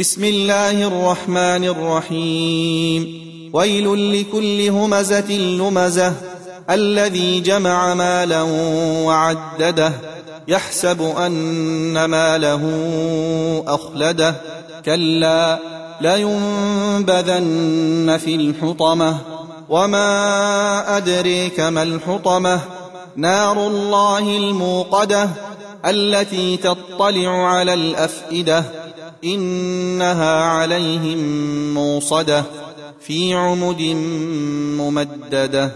بسم الله الرحمن الرحيم. ويل لكل همزة لمزة. الذي جمع مالا وعدده. يحسب أن ماله أخلده. كلا لينبذن في الحطمة. وما أدريك ما الحطمة. نار الله الموقدة. التي تطلع على الأفئدة إنها عليهم موصدة في عمد ممددة.